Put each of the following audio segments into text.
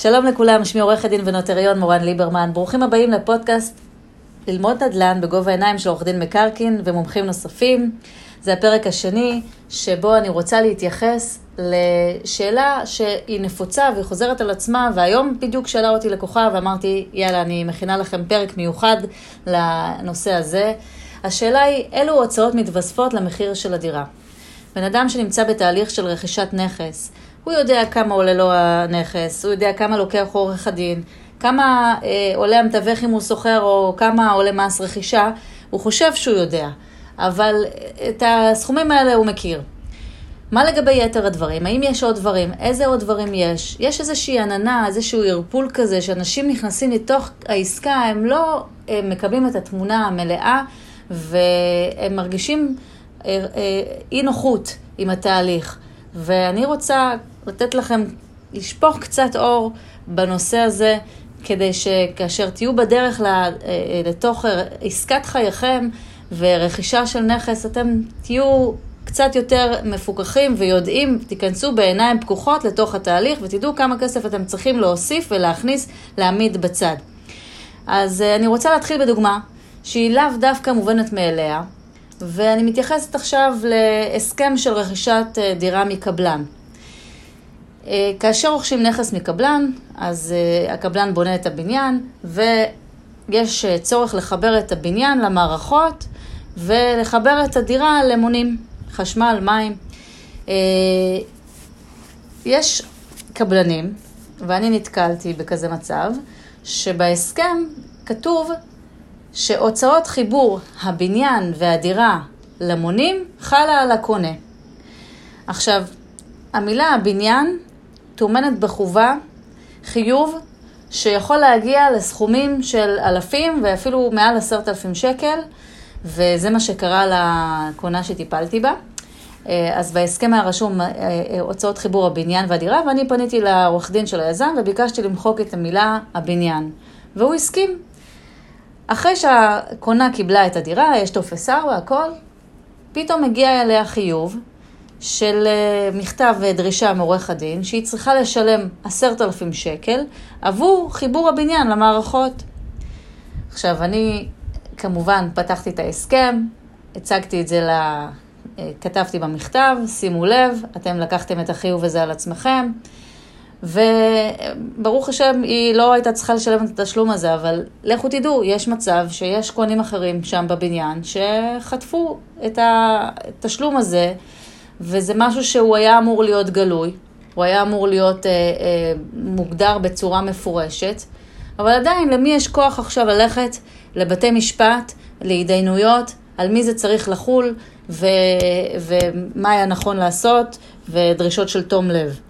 שלום לכולם, שמי עורכת דין ונוטריון מורן ליברמן. ברוכים הבאים לפודקאסט ללמוד נדל"ן בגובה העיניים של עורך דין מקרקין ומומחים נוספים. זה הפרק השני, שבו אני רוצה להתייחס לשאלה שהיא נפוצה והיא חוזרת על עצמה, והיום בדיוק שאלה אותי לקוחה ואמרתי, יאללה, אני מכינה לכם פרק מיוחד לנושא הזה. השאלה היא, אילו הוצאות מתווספות למחיר של הדירה? בן אדם שנמצא בתהליך של רכישת נכס, הוא יודע כמה עולה לו הנכס, הוא יודע כמה לוקח עורך הדין, כמה אה, עולה המתווך אם הוא סוחר או כמה עולה מס רכישה, הוא חושב שהוא יודע, אבל את הסכומים האלה הוא מכיר. מה לגבי יתר הדברים? האם יש עוד דברים? איזה עוד דברים יש? יש איזושהי עננה, איזשהו ערפול כזה, שאנשים נכנסים לתוך העסקה, הם לא הם מקבלים את התמונה המלאה, והם מרגישים אה, אה, אי נוחות עם התהליך. ואני רוצה לתת לכם, לשפוך קצת אור בנושא הזה, כדי שכאשר תהיו בדרך אה, לתוך עסקת חייכם ורכישה של נכס, אתם תהיו קצת יותר מפוקחים ויודעים, תיכנסו בעיניים פקוחות לתוך התהליך ותדעו כמה כסף אתם צריכים להוסיף ולהכניס, להעמיד בצד. אז אני רוצה להתחיל בדוגמה שהיא לאו דווקא מובנת מאליה, ואני מתייחסת עכשיו להסכם של רכישת אה, דירה מקבלן. אה, כאשר רוכשים נכס מקבלן, אז אה, הקבלן בונה את הבניין, ויש צורך לחבר את הבניין למערכות ולחבר את הדירה למונים, חשמל, מים. יש קבלנים, ואני נתקלתי בכזה מצב, שבהסכם כתוב שהוצאות חיבור הבניין והדירה למונים חלה על הקונה. עכשיו, המילה הבניין טומנת בחובה חיוב שיכול להגיע לסכומים של אלפים ואפילו מעל עשרת אלפים שקל, וזה מה שקרה לקונה שטיפלתי בה. אז בהסכם היה רשום אה, אה, הוצאות חיבור הבניין והדירה, ואני פניתי לעורך דין של היזם וביקשתי למחוק את המילה הבניין. והוא הסכים. אחרי שהקונה קיבלה את הדירה, יש טופס 4 והכל, פתאום מגיע אליה חיוב של אה, מכתב דרישה מעורך הדין, שהיא צריכה לשלם עשרת אלפים שקל עבור חיבור הבניין למערכות. עכשיו, אני כמובן פתחתי את ההסכם, הצגתי את זה, ל... אה, כתבתי במכתב, שימו לב, אתם לקחתם את החיוב הזה על עצמכם. וברוך השם, היא לא הייתה צריכה לשלם את התשלום הזה, אבל לכו תדעו, יש מצב שיש קונים אחרים שם בבניין שחטפו את התשלום הזה, וזה משהו שהוא היה אמור להיות גלוי, הוא היה אמור להיות אה, אה, מוגדר בצורה מפורשת, אבל עדיין, למי יש כוח עכשיו ללכת לבתי משפט, להתדיינויות, על מי זה צריך לחול, ו, ומה היה נכון לעשות, ודרישות של תום לב.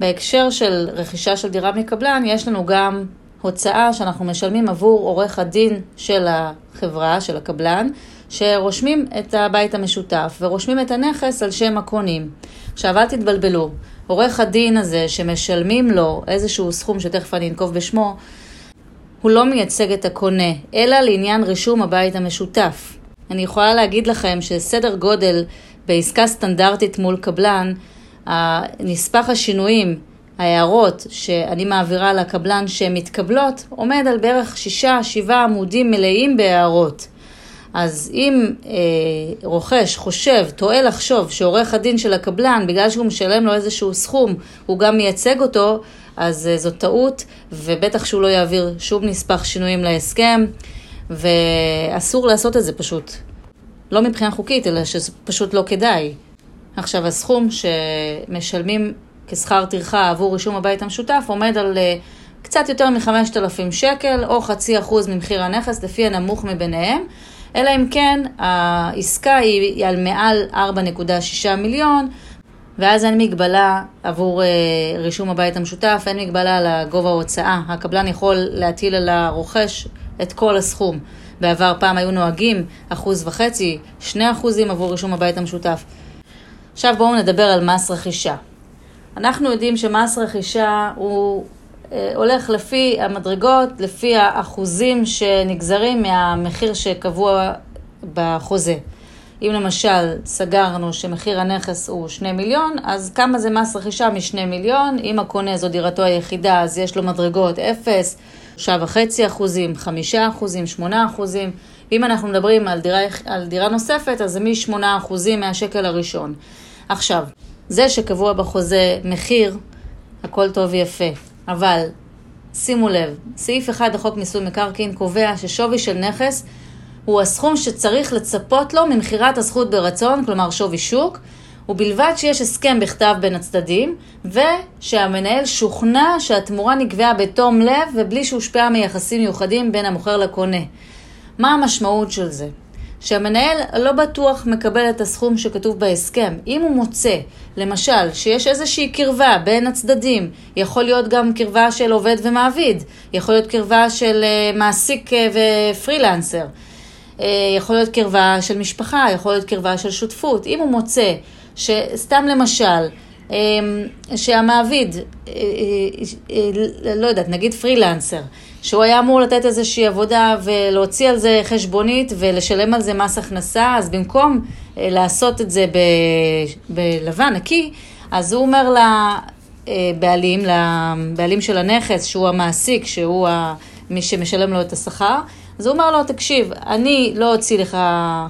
בהקשר של רכישה של דירה מקבלן, יש לנו גם הוצאה שאנחנו משלמים עבור עורך הדין של החברה, של הקבלן, שרושמים את הבית המשותף ורושמים את הנכס על שם הקונים. עכשיו, אל תתבלבלו, עורך הדין הזה שמשלמים לו איזשהו סכום שתכף אני אנקוב בשמו, הוא לא מייצג את הקונה, אלא לעניין רישום הבית המשותף. אני יכולה להגיד לכם שסדר גודל בעסקה סטנדרטית מול קבלן, נספח השינויים, ההערות שאני מעבירה לקבלן שהן מתקבלות, עומד על בערך שישה, שבעה עמודים מלאים בהערות. אז אם אה, רוכש חושב, טועה לחשוב שעורך הדין של הקבלן, בגלל שהוא משלם לו איזשהו סכום, הוא גם מייצג אותו, אז אה, זאת טעות, ובטח שהוא לא יעביר שום נספח שינויים להסכם, ואסור לעשות את זה פשוט. לא מבחינה חוקית, אלא שזה פשוט לא כדאי. עכשיו, הסכום שמשלמים כשכר טרחה עבור רישום הבית המשותף עומד על אה, קצת יותר מ-5,000 שקל, או חצי אחוז ממחיר הנכס, לפי הנמוך מביניהם, אלא אם כן העסקה היא על מעל 4.6 מיליון, ואז אין מגבלה עבור אה, רישום הבית המשותף, אין מגבלה על גובה ההוצאה. הקבלן יכול להטיל על הרוכש את כל הסכום. בעבר פעם היו נוהגים אחוז וחצי, שני אחוזים עבור רישום הבית המשותף. עכשיו בואו נדבר על מס רכישה. אנחנו יודעים שמס רכישה הוא אה, הולך לפי המדרגות, לפי האחוזים שנגזרים מהמחיר שקבוע בחוזה. אם למשל סגרנו שמחיר הנכס הוא 2 מיליון, אז כמה זה מס רכישה מ-2 מיליון? אם הקונה זו דירתו היחידה, אז יש לו מדרגות 0, 3.5 אחוזים, 5 אחוזים, 8 אחוזים. ואם אנחנו מדברים על דירה, על דירה נוספת, אז זה מ-8 אחוזים מהשקל הראשון. עכשיו, זה שקבוע בחוזה מחיר, הכל טוב ויפה, אבל שימו לב, סעיף 1 לחוק מיסוי מקרקעין קובע ששווי של נכס הוא הסכום שצריך לצפות לו ממכירת הזכות ברצון, כלומר שווי שוק, ובלבד שיש הסכם בכתב בין הצדדים, ושהמנהל שוכנע שהתמורה נקבעה בתום לב ובלי שהושפעה מיחסים מיוחדים בין המוכר לקונה. מה המשמעות של זה? שהמנהל לא בטוח מקבל את הסכום שכתוב בהסכם. אם הוא מוצא, למשל, שיש איזושהי קרבה בין הצדדים, יכול להיות גם קרבה של עובד ומעביד, יכול להיות קרבה של אה, מעסיק אה, ופרילנסר, אה, יכול להיות קרבה של משפחה, יכול להיות קרבה של שותפות. אם הוא מוצא שסתם למשל, שהמעביד, לא יודעת, נגיד פרילנסר, שהוא היה אמור לתת איזושהי עבודה ולהוציא על זה חשבונית ולשלם על זה מס הכנסה, אז במקום אה, לעשות את זה בלבן נקי, אז הוא אומר לבעלים, לבעלים של הנכס, שהוא המעסיק, שהוא מי שמשלם לו את השכר, אז הוא אומר לו, תקשיב, אני לא אוציא לך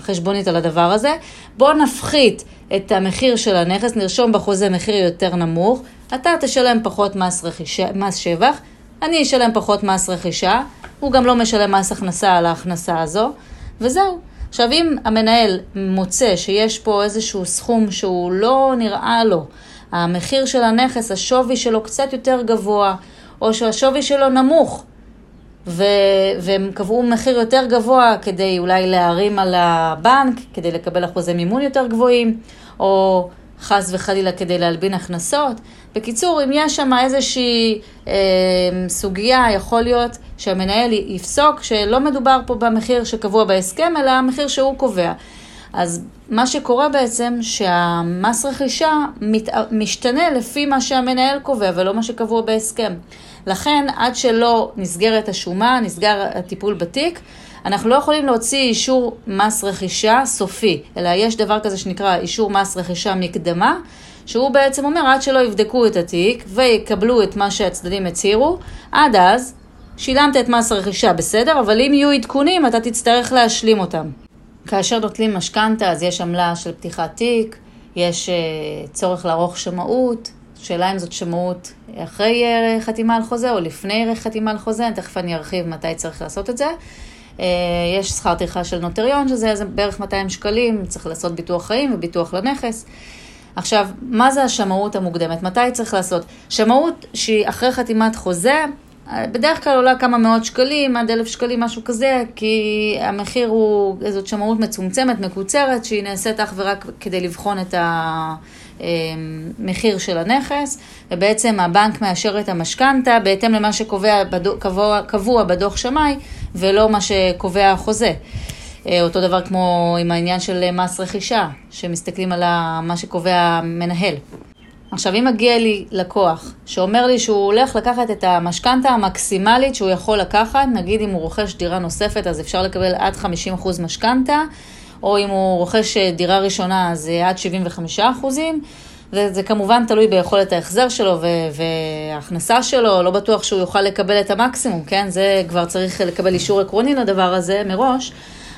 חשבונית על הדבר הזה, בוא נפחית את המחיר של הנכס, נרשום בחוזה מחיר יותר נמוך, אתה תשלם פחות מס, רכישה, מס שבח, אני אשלם פחות מס רכישה, הוא גם לא משלם מס הכנסה על ההכנסה הזו, וזהו. עכשיו, אם המנהל מוצא שיש פה איזשהו סכום שהוא לא נראה לו, המחיר של הנכס, השווי שלו קצת יותר גבוה, או שהשווי שלו נמוך, ו- והם קבעו מחיר יותר גבוה כדי אולי להרים על הבנק, כדי לקבל אחוזי מימון יותר גבוהים, או חס וחלילה כדי להלבין הכנסות. בקיצור, אם יש שם איזושהי אה, סוגיה, יכול להיות שהמנהל יפסוק שלא מדובר פה במחיר שקבוע בהסכם, אלא המחיר שהוא קובע. אז מה שקורה בעצם, שהמס רכישה מת, משתנה לפי מה שהמנהל קובע ולא מה שקבוע בהסכם. לכן, עד שלא נסגרת השומה, נסגר הטיפול בתיק, אנחנו לא יכולים להוציא אישור מס רכישה סופי, אלא יש דבר כזה שנקרא אישור מס רכישה מקדמה, שהוא בעצם אומר עד שלא יבדקו את התיק ויקבלו את מה שהצדדים הצהירו, עד אז שילמת את מס הרכישה בסדר, אבל אם יהיו עדכונים אתה תצטרך להשלים אותם. כאשר נוטלים משכנתה אז יש עמלה של פתיחת תיק, יש uh, צורך לערוך שמאות, שאלה אם זאת שמאות אחרי uh, חתימה על חוזה או לפני חתימה על חוזה, תכף אני ארחיב מתי צריך לעשות את זה. Uh, יש שכר טרחה של נוטריון, שזה בערך 200 שקלים, צריך לעשות ביטוח חיים וביטוח לנכס. עכשיו, מה זה השמאות המוקדמת? מתי צריך לעשות? שמאות שהיא אחרי חתימת חוזה, בדרך כלל עולה כמה מאות שקלים, עד אלף שקלים, משהו כזה, כי המחיר הוא איזו שמאות מצומצמת, מקוצרת, שהיא נעשית אך ורק כדי לבחון את המחיר של הנכס, ובעצם הבנק מאשר את המשכנתה בהתאם למה שקבוע קבוע בדוח שמאי, ולא מה שקובע החוזה. אה, אותו דבר כמו עם העניין של מס רכישה, שמסתכלים על מה שקובע המנהל. עכשיו, אם מגיע לי לקוח שאומר לי שהוא הולך לקחת את המשכנתה המקסימלית שהוא יכול לקחת, נגיד אם הוא רוכש דירה נוספת אז אפשר לקבל עד 50% משכנתה, או אם הוא רוכש דירה ראשונה אז עד 75%, וזה כמובן תלוי ביכולת ההחזר שלו וההכנסה שלו, לא בטוח שהוא יוכל לקבל את המקסימום, כן? זה כבר צריך לקבל אישור עקרוני לדבר הזה מראש.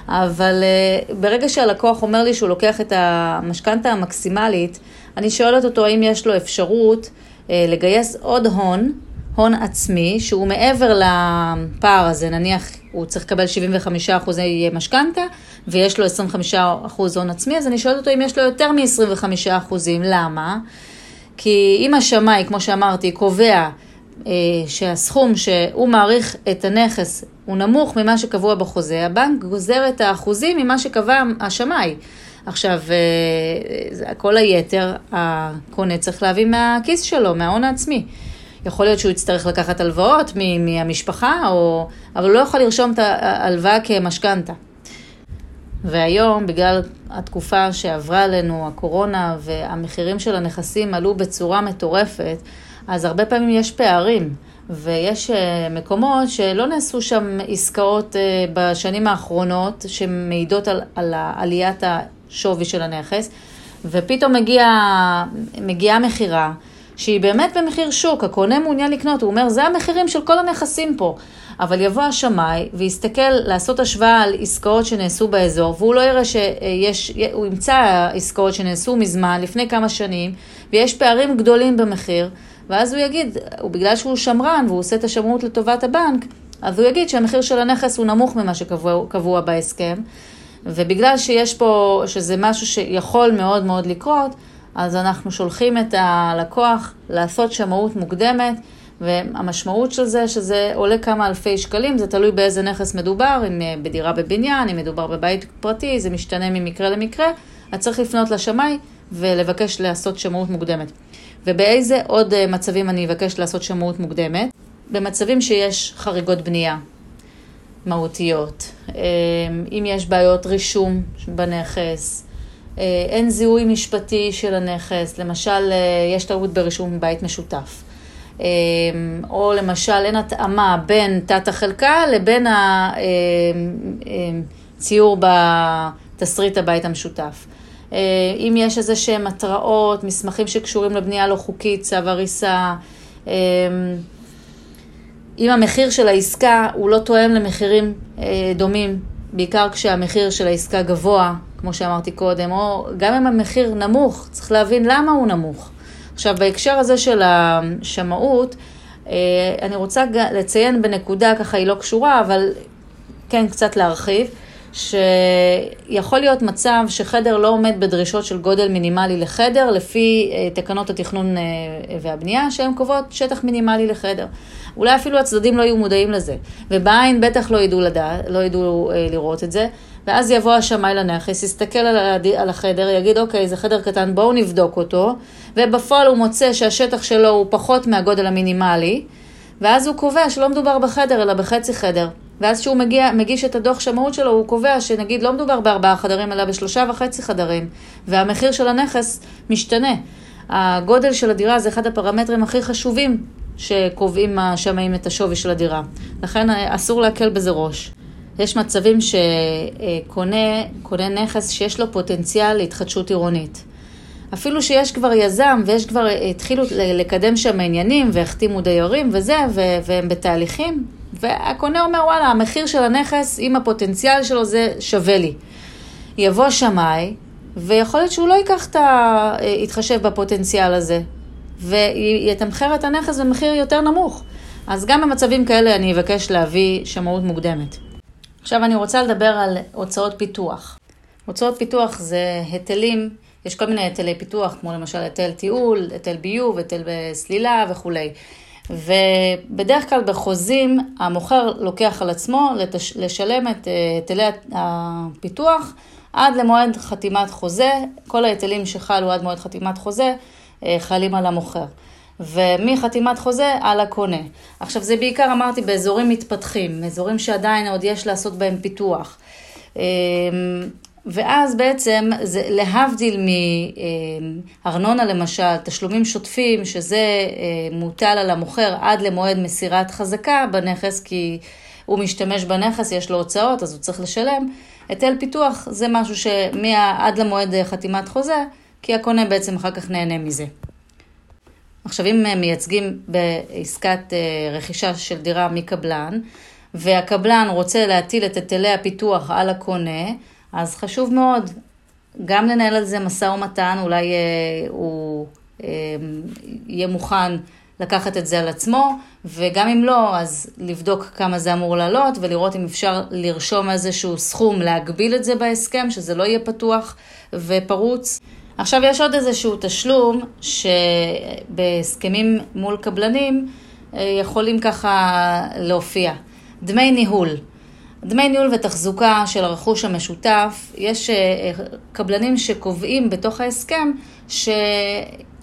אבל uh, ברגע שהלקוח אומר לי שהוא לוקח את המשכנתה המקסימלית, אני שואלת אותו האם יש לו אפשרות uh, לגייס עוד הון, הון עצמי, שהוא מעבר לפער הזה, נניח הוא צריך לקבל 75% משכנתה ויש לו 25% הון עצמי, אז אני שואלת אותו אם יש לו יותר מ-25%, למה? כי אם השמאי, כמו שאמרתי, קובע אה, שהסכום שהוא מעריך את הנכס הוא נמוך ממה שקבוע בחוזה, הבנק גוזר את האחוזים ממה שקבע השמאי. עכשיו, אה, כל היתר, הקונה צריך להביא מהכיס שלו, מההון העצמי. יכול להיות שהוא יצטרך לקחת הלוואות מהמשפחה, או... אבל הוא לא יכול לרשום את ההלוואה כמשכנתה. והיום, בגלל התקופה שעברה עלינו, הקורונה, והמחירים של הנכסים עלו בצורה מטורפת, אז הרבה פעמים יש פערים. ויש אה, מקומות שלא נעשו שם עסקאות אה, בשנים האחרונות שמעידות על, על עליית השווי של הנכס, ופתאום מגיעה מגיע מכירה שהיא באמת במחיר שוק, הקונה מעוניין לקנות, הוא אומר, זה המחירים של כל הנכסים פה. אבל יבוא השמאי ויסתכל לעשות השוואה על עסקאות שנעשו באזור, והוא לא יראה שיש, הוא ימצא עסקאות שנעשו מזמן, לפני כמה שנים, ויש פערים גדולים במחיר, ואז הוא יגיד, בגלל שהוא שמרן והוא עושה את השמרות לטובת הבנק, אז הוא יגיד שהמחיר של הנכס הוא נמוך ממה שקבוע בהסכם, ובגלל שיש פה, שזה משהו שיכול מאוד מאוד לקרות, אז אנחנו שולחים את הלקוח לעשות שמאות מוקדמת, והמשמעות של זה שזה עולה כמה אלפי שקלים, זה תלוי באיזה נכס מדובר, אם אה, בדירה בבניין, אם מדובר בבית פרטי, זה משתנה ממקרה למקרה, אז צריך לפנות לשמאי ולבקש לעשות שמאות מוקדמת. ובאיזה עוד אה, מצבים אני אבקש לעשות שמאות מוקדמת? במצבים שיש חריגות בנייה מהותיות, אה, אם יש בעיות רישום בנכס, אין זיהוי משפטי של הנכס, למשל יש טעות ברישום בית משותף. אמ, או למשל אין התאמה בין תת החלקה לבין הציור בתסריט הבית המשותף. אה, אם יש איזה שהם התראות, מסמכים שקשורים לבנייה לא חוקית, צו הריסה, אם המחיר של העסקה הוא לא תואם למחירים אה, דומים, בעיקר כשהמחיר של העסקה גבוה, כמו שאמרתי קודם, או גם אם המחיר נמוך, צריך להבין למה הוא נמוך. עכשיו, בהקשר הזה של השמאות, אה, אני רוצה לציין בנקודה, ככה היא לא קשורה, אבל כן קצת להרחיב, שיכול להיות מצב שחדר לא עומד בדרישות של גודל מינימלי לחדר, לפי אה, תקנות התכנון אה, והבנייה, שהן קובעות שטח מינימלי לחדר. אולי אפילו הצדדים לא יהיו מודעים לזה, ובעין בטח לא ידעו, לדע, לא ידעו לראות את זה. ואז יבוא השמאי לנכס, יסתכל על. על החדר, יגיד, אוקיי, זה חדר קטן, בואו נבדוק אותו, ובפועל הוא מוצא שהשטח שלו הוא פחות מהגודל המינימלי, ואז הוא קובע שלא מדובר בחדר, אלא בחצי חדר. ואז כשהוא מגיע, מגיש את הדוח שמאות שלו, הוא קובע שנגיד לא מדובר בארבעה חדרים, אלא בשלושה וחצי חדרים, והמחיר של הנכס משתנה. הגודל של הדירה זה אחד הפרמטרים הכי חשובים שקובעים השמאים את השווי של הדירה. לכן אסור להקל בזה ראש. יש מצבים שקונה נכס שיש לו פוטנציאל להתחדשות עירונית. אפילו שיש כבר יזם ויש כבר, התחילו לקדם שם עניינים והחתימו דיירים וזה, והם בתהליכים, והקונה אומר, וואלה, המחיר של הנכס עם הפוטנציאל שלו זה שווה לי. יבוא שמאי, ויכול להיות שהוא לא ייקח את ה... יתחשב בפוטנציאל הזה, ויתמחר את הנכס במחיר יותר נמוך. אז גם במצבים כאלה אני אבקש להביא שמאות מוקדמת. עכשיו אני רוצה לדבר על הוצאות פיתוח. הוצאות פיתוח זה היטלים, יש כל מיני היטלי פיתוח, כמו למשל היטל טיול, היטל ביוב, היטל בסלילה וכולי. ובדרך כלל בחוזים המוכר לוקח על עצמו לתש... לשלם את אה, היטלי הפיתוח עד למועד חתימת חוזה. כל ההיטלים שחלו עד מועד חתימת חוזה חלים על המוכר. ומחתימת חוזה על הקונה. עכשיו זה בעיקר אמרתי באזורים מתפתחים, אזורים שעדיין עוד יש לעשות בהם פיתוח. אמ, ואז בעצם זה להבדיל מארנונה למשל, תשלומים שוטפים, שזה אה, מוטל על המוכר עד למועד מסירת חזקה בנכס, כי הוא משתמש בנכס, יש לו הוצאות, אז הוא צריך לשלם. היטל פיתוח זה משהו שעד למועד חתימת חוזה, כי הקונה בעצם אחר כך נהנה מזה. עכשיו, אם מייצגים בעסקת אה, רכישה של דירה מקבלן, והקבלן רוצה להטיל את היטלי הפיתוח על הקונה, אז חשוב מאוד גם לנהל על זה משא ומתן, אולי אה, הוא אה, יהיה מוכן לקחת את זה על עצמו, וגם אם לא, אז לבדוק כמה זה אמור לעלות, ולראות אם אפשר לרשום איזשהו סכום, להגביל את זה בהסכם, שזה לא יהיה פתוח ופרוץ. עכשיו יש עוד איזשהו תשלום שבהסכמים מול קבלנים אה, יכולים ככה להופיע. דמי ניהול. דמי ניהול ותחזוקה של הרכוש המשותף, יש אה, קבלנים שקובעים בתוך ההסכם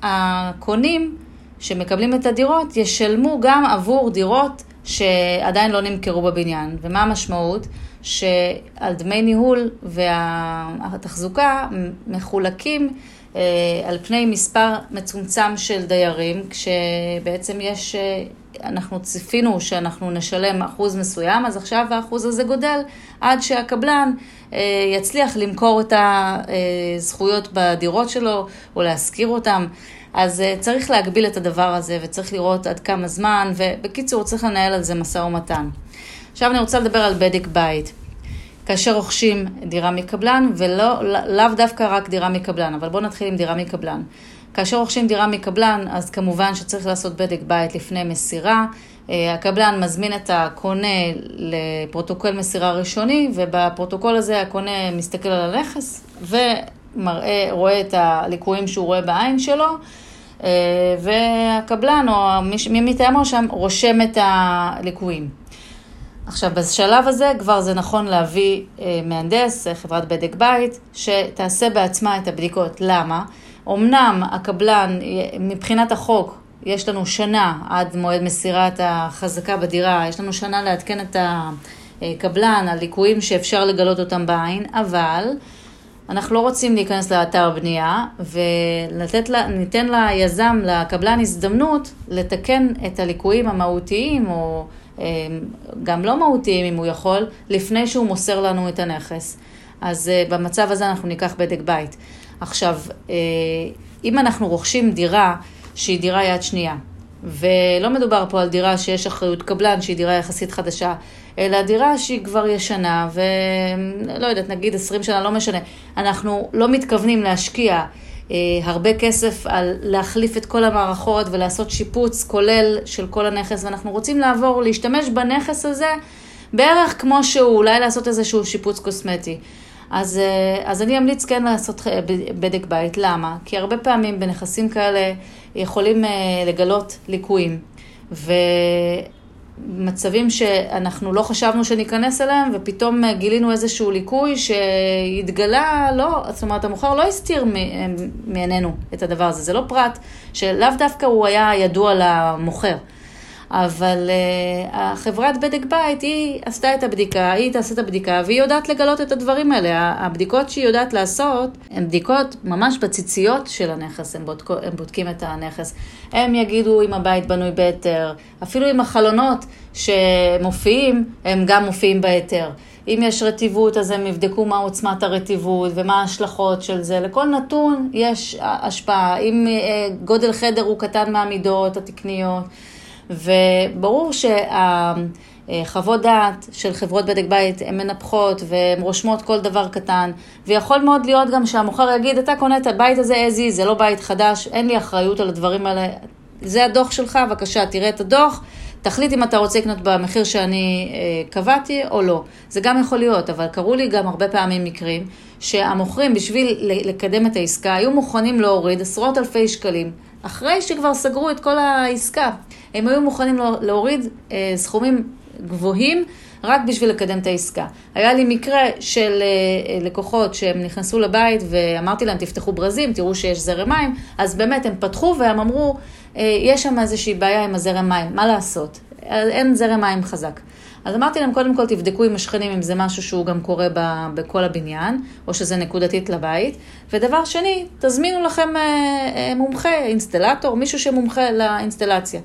שהקונים שמקבלים את הדירות ישלמו גם עבור דירות שעדיין לא נמכרו בבניין. ומה המשמעות? שעל דמי ניהול והתחזוקה מחולקים אה, על פני מספר מצומצם של דיירים, כשבעצם יש, אה, אנחנו ציפינו שאנחנו נשלם אחוז מסוים, אז עכשיו האחוז הזה גודל עד שהקבלן אה, יצליח למכור את הזכויות בדירות שלו או להשכיר אותן. אז צריך להגביל את הדבר הזה וצריך לראות עד כמה זמן, ובקיצור, צריך לנהל על זה משא ומתן. עכשיו אני רוצה לדבר על בדק בית. כאשר רוכשים דירה מקבלן, ולאו לא, דווקא רק דירה מקבלן, אבל בואו נתחיל עם דירה מקבלן. כאשר רוכשים דירה מקבלן, אז כמובן שצריך לעשות בדק בית לפני מסירה. אה, הקבלן מזמין את הקונה לפרוטוקול מסירה ראשוני, ובפרוטוקול הזה הקונה מסתכל על הנכס ומראה, רואה את הליקויים שהוא רואה בעין שלו, אה, והקבלן או מי מטעמו שם רושם את הליקויים. עכשיו, בשלב הזה כבר זה נכון להביא אה, מהנדס, חברת בדק בית, שתעשה בעצמה את הבדיקות. למה? אמנם הקבלן, מבחינת החוק, יש לנו שנה עד מועד מסירת החזקה בדירה, יש לנו שנה לעדכן את הקבלן על ליקויים שאפשר לגלות אותם בעין, אבל אנחנו לא רוצים להיכנס לאתר בנייה וניתן ליזם, לקבלן הזדמנות לתקן את הליקויים המהותיים או אה, גם לא מהותיים אם הוא יכול, לפני שהוא מוסר לנו את הנכס. אז אה, במצב הזה אנחנו ניקח בדק בית. עכשיו, אה, אם אנחנו רוכשים דירה שהיא דירה יד שנייה, ולא מדובר פה על דירה שיש אחריות קבלן, שהיא דירה יחסית חדשה, אלא דירה שהיא כבר ישנה, ולא יודעת, נגיד 20 שנה, לא משנה. אנחנו לא מתכוונים להשקיע הרבה כסף על להחליף את כל המערכות ולעשות שיפוץ כולל של כל הנכס, ואנחנו רוצים לעבור, להשתמש בנכס הזה בערך כמו שהוא, אולי לעשות איזשהו שיפוץ קוסמטי. אז, אה, אז אני אמליץ כן לעשות בדק בית. למה? כי הרבה פעמים בנכסים כאלה יכולים אה, לגלות ליקויים. ומצבים שאנחנו לא חשבנו שניכנס אליהם, ופתאום אה, גילינו איזשהו ליקוי שהתגלה, לא, זאת אומרת, המוכר לא הסתיר מעינינו את הדבר הזה. זה לא פרט שלאו דווקא הוא היה ידוע למוכר. אבל uh, החברת בדק בית, היא עשתה את הבדיקה, היא תעשה את הבדיקה, והיא יודעת לגלות את הדברים האלה. הבדיקות שהיא יודעת לעשות, הן בדיקות ממש בציציות של הנכס, הם, בודק, הם בודקים את הנכס. הם יגידו אם הבית בנוי בהיתר, אפילו אם החלונות שמופיעים, הם גם מופיעים בהיתר. אם יש רטיבות, אז הם יבדקו מה עוצמת הרטיבות ומה ההשלכות של זה. לכל נתון יש השפעה. אם אה, גודל חדר הוא קטן מהמידות התקניות. וברור שהחוות דעת של חברות בדק בית הן מנפחות והן רושמות כל דבר קטן, ויכול מאוד להיות גם שהמוכר יגיד, אתה קונה את הבית הזה as is, זה לא בית חדש, אין לי אחריות על הדברים האלה, זה הדוח שלך, בבקשה, תראה את הדוח. תחליט אם אתה רוצה לקנות במחיר שאני אה, קבעתי או לא. זה גם יכול להיות, אבל קרו לי גם הרבה פעמים מקרים שהמוכרים בשביל לקדם את העסקה היו מוכנים להוריד עשרות אלפי שקלים אחרי שכבר סגרו את כל העסקה. הם היו מוכנים להוריד אה, סכומים גבוהים רק בשביל לקדם את העסקה. היה לי מקרה של אה, לקוחות שהם נכנסו לבית ואמרתי להם, תפתחו ברזים, תראו שיש זרם מים, אז באמת הם פתחו והם אמרו, אה, יש שם איזושהי בעיה עם הזרם מים, מה לעשות? אין זרם מים חזק. אז אמרתי להם, קודם כל תבדקו עם השכנים אם זה משהו שהוא גם קורה ב, בכל הבניין, או שזה נקודתית לבית. ודבר שני, תזמינו לכם אה, אה, מומחה, אינסטלטור, מישהו שמומחה לאינסטלציה.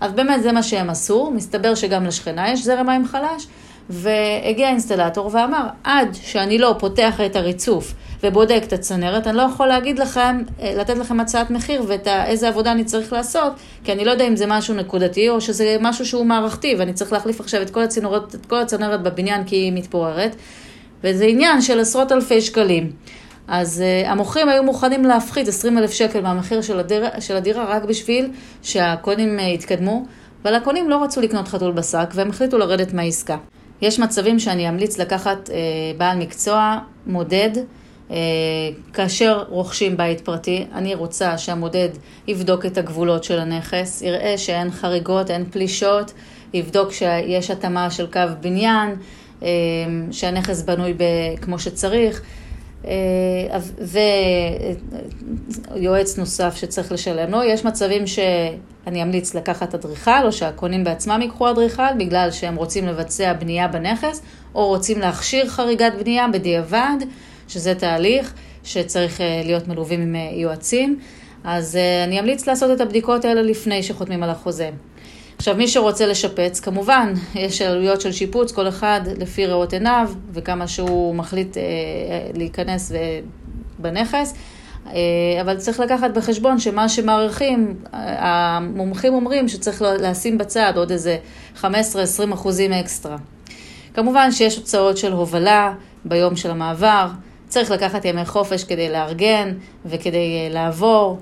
אז באמת זה מה שהם עשו, מסתבר שגם לשכנה יש זרם מים חלש, והגיע האינסטלטור ואמר, עד שאני לא פותח את הריצוף ובודק את הצנרת, אני לא יכול להגיד לכם, אה, לתת לכם הצעת מחיר ואיזה עבודה אני צריך לעשות, כי אני לא יודע אם זה משהו נקודתי או שזה משהו שהוא מערכתי, ואני צריך להחליף עכשיו את כל הצנרת, את כל הצנרת בבניין כי היא מתפוררת, וזה עניין של עשרות אלפי שקלים. אז uh, המוכרים היו מוכנים להפחית 20 אלף שקל מהמחיר של, הדיר, של הדירה רק בשביל שהקונים uh, יתקדמו, אבל הקונים לא רצו לקנות חתול בשק והם החליטו לרדת מהעסקה. יש מצבים שאני אמליץ לקחת uh, בעל מקצוע מודד אה, כאשר רוכשים בית פרטי, אני רוצה שהמודד יבדוק את הגבולות של הנכס, יראה שאין חריגות, אין פלישות, יבדוק שיש התאמה של קו בניין, אה, שהנכס בנוי כמו שצריך. אה, ויועץ נוסף שצריך לשלם לו. יש מצבים שאני אמליץ לקחת אדריכל, או שהקונים בעצמם ייקחו אדריכל, בגלל שהם רוצים לבצע בנייה בנכס, או רוצים להכשיר חריגת בנייה בדיעבד. שזה תהליך שצריך אה, להיות מלווים עם אה, יועצים. אז אה, אני אמליץ לעשות את הבדיקות האלה לפני שחותמים על החוזה. עכשיו, מי שרוצה לשפץ, כמובן, יש עלויות של שיפוץ, כל אחד לפי ראות עיניו וכמה שהוא מחליט אה, להיכנס בנכס. אה, אבל צריך לקחת בחשבון שמה שמעריכים, המומחים אומרים שצריך לשים בצד עוד איזה 15-20 אחוזים אקסטרה. כמובן שיש הוצאות של הובלה ביום של המעבר, צריך לקחת ימי חופש כדי לארגן וכדי אה, לעבור.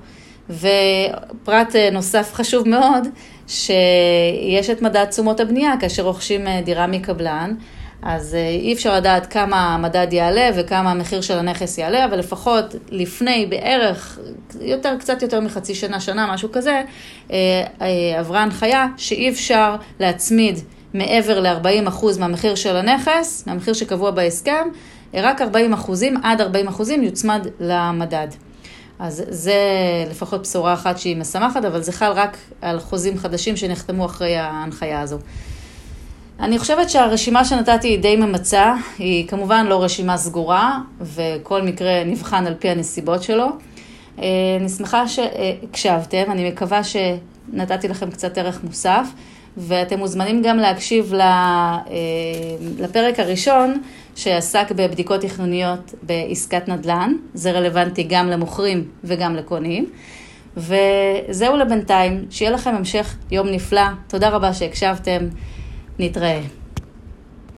ופרט אה, נוסף חשוב מאוד, שיש את מדד תשומות הבנייה כאשר רוכשים דירה מקבלן. אז אה, אי אפשר לדעת כמה המדד יעלה וכמה המחיר של הנכס יעלה, אבל לפחות לפני בערך, יותר, קצת יותר מחצי שנה, שנה, משהו כזה, אה, אה, עברה הנחיה שאי אפשר להצמיד מעבר ל-40% מהמחיר של הנכס, מהמחיר שקבוע בהסכם, רק 40% עד 40% יוצמד למדד. אז זה לפחות בשורה אחת שהיא משמחת, אבל זה חל רק על חוזים חדשים שנחתמו אחרי ההנחיה הזו. אני חושבת שהרשימה שנתתי היא די ממצה, היא כמובן לא רשימה סגורה, וכל מקרה נבחן על פי הנסיבות שלו. אה, אני שמחה שהקשבתם, אני מקווה שנתתי לכם קצת ערך מוסף, ואתם מוזמנים גם להקשיב אה, לפרק הראשון שעסק בבדיקות תכנוניות בעסקת נדל"ן, זה רלוונטי גם למוכרים וגם לקונים. וזהו לבינתיים, שיהיה לכם המשך יום נפלא, תודה רבה שהקשבתם. נתראה.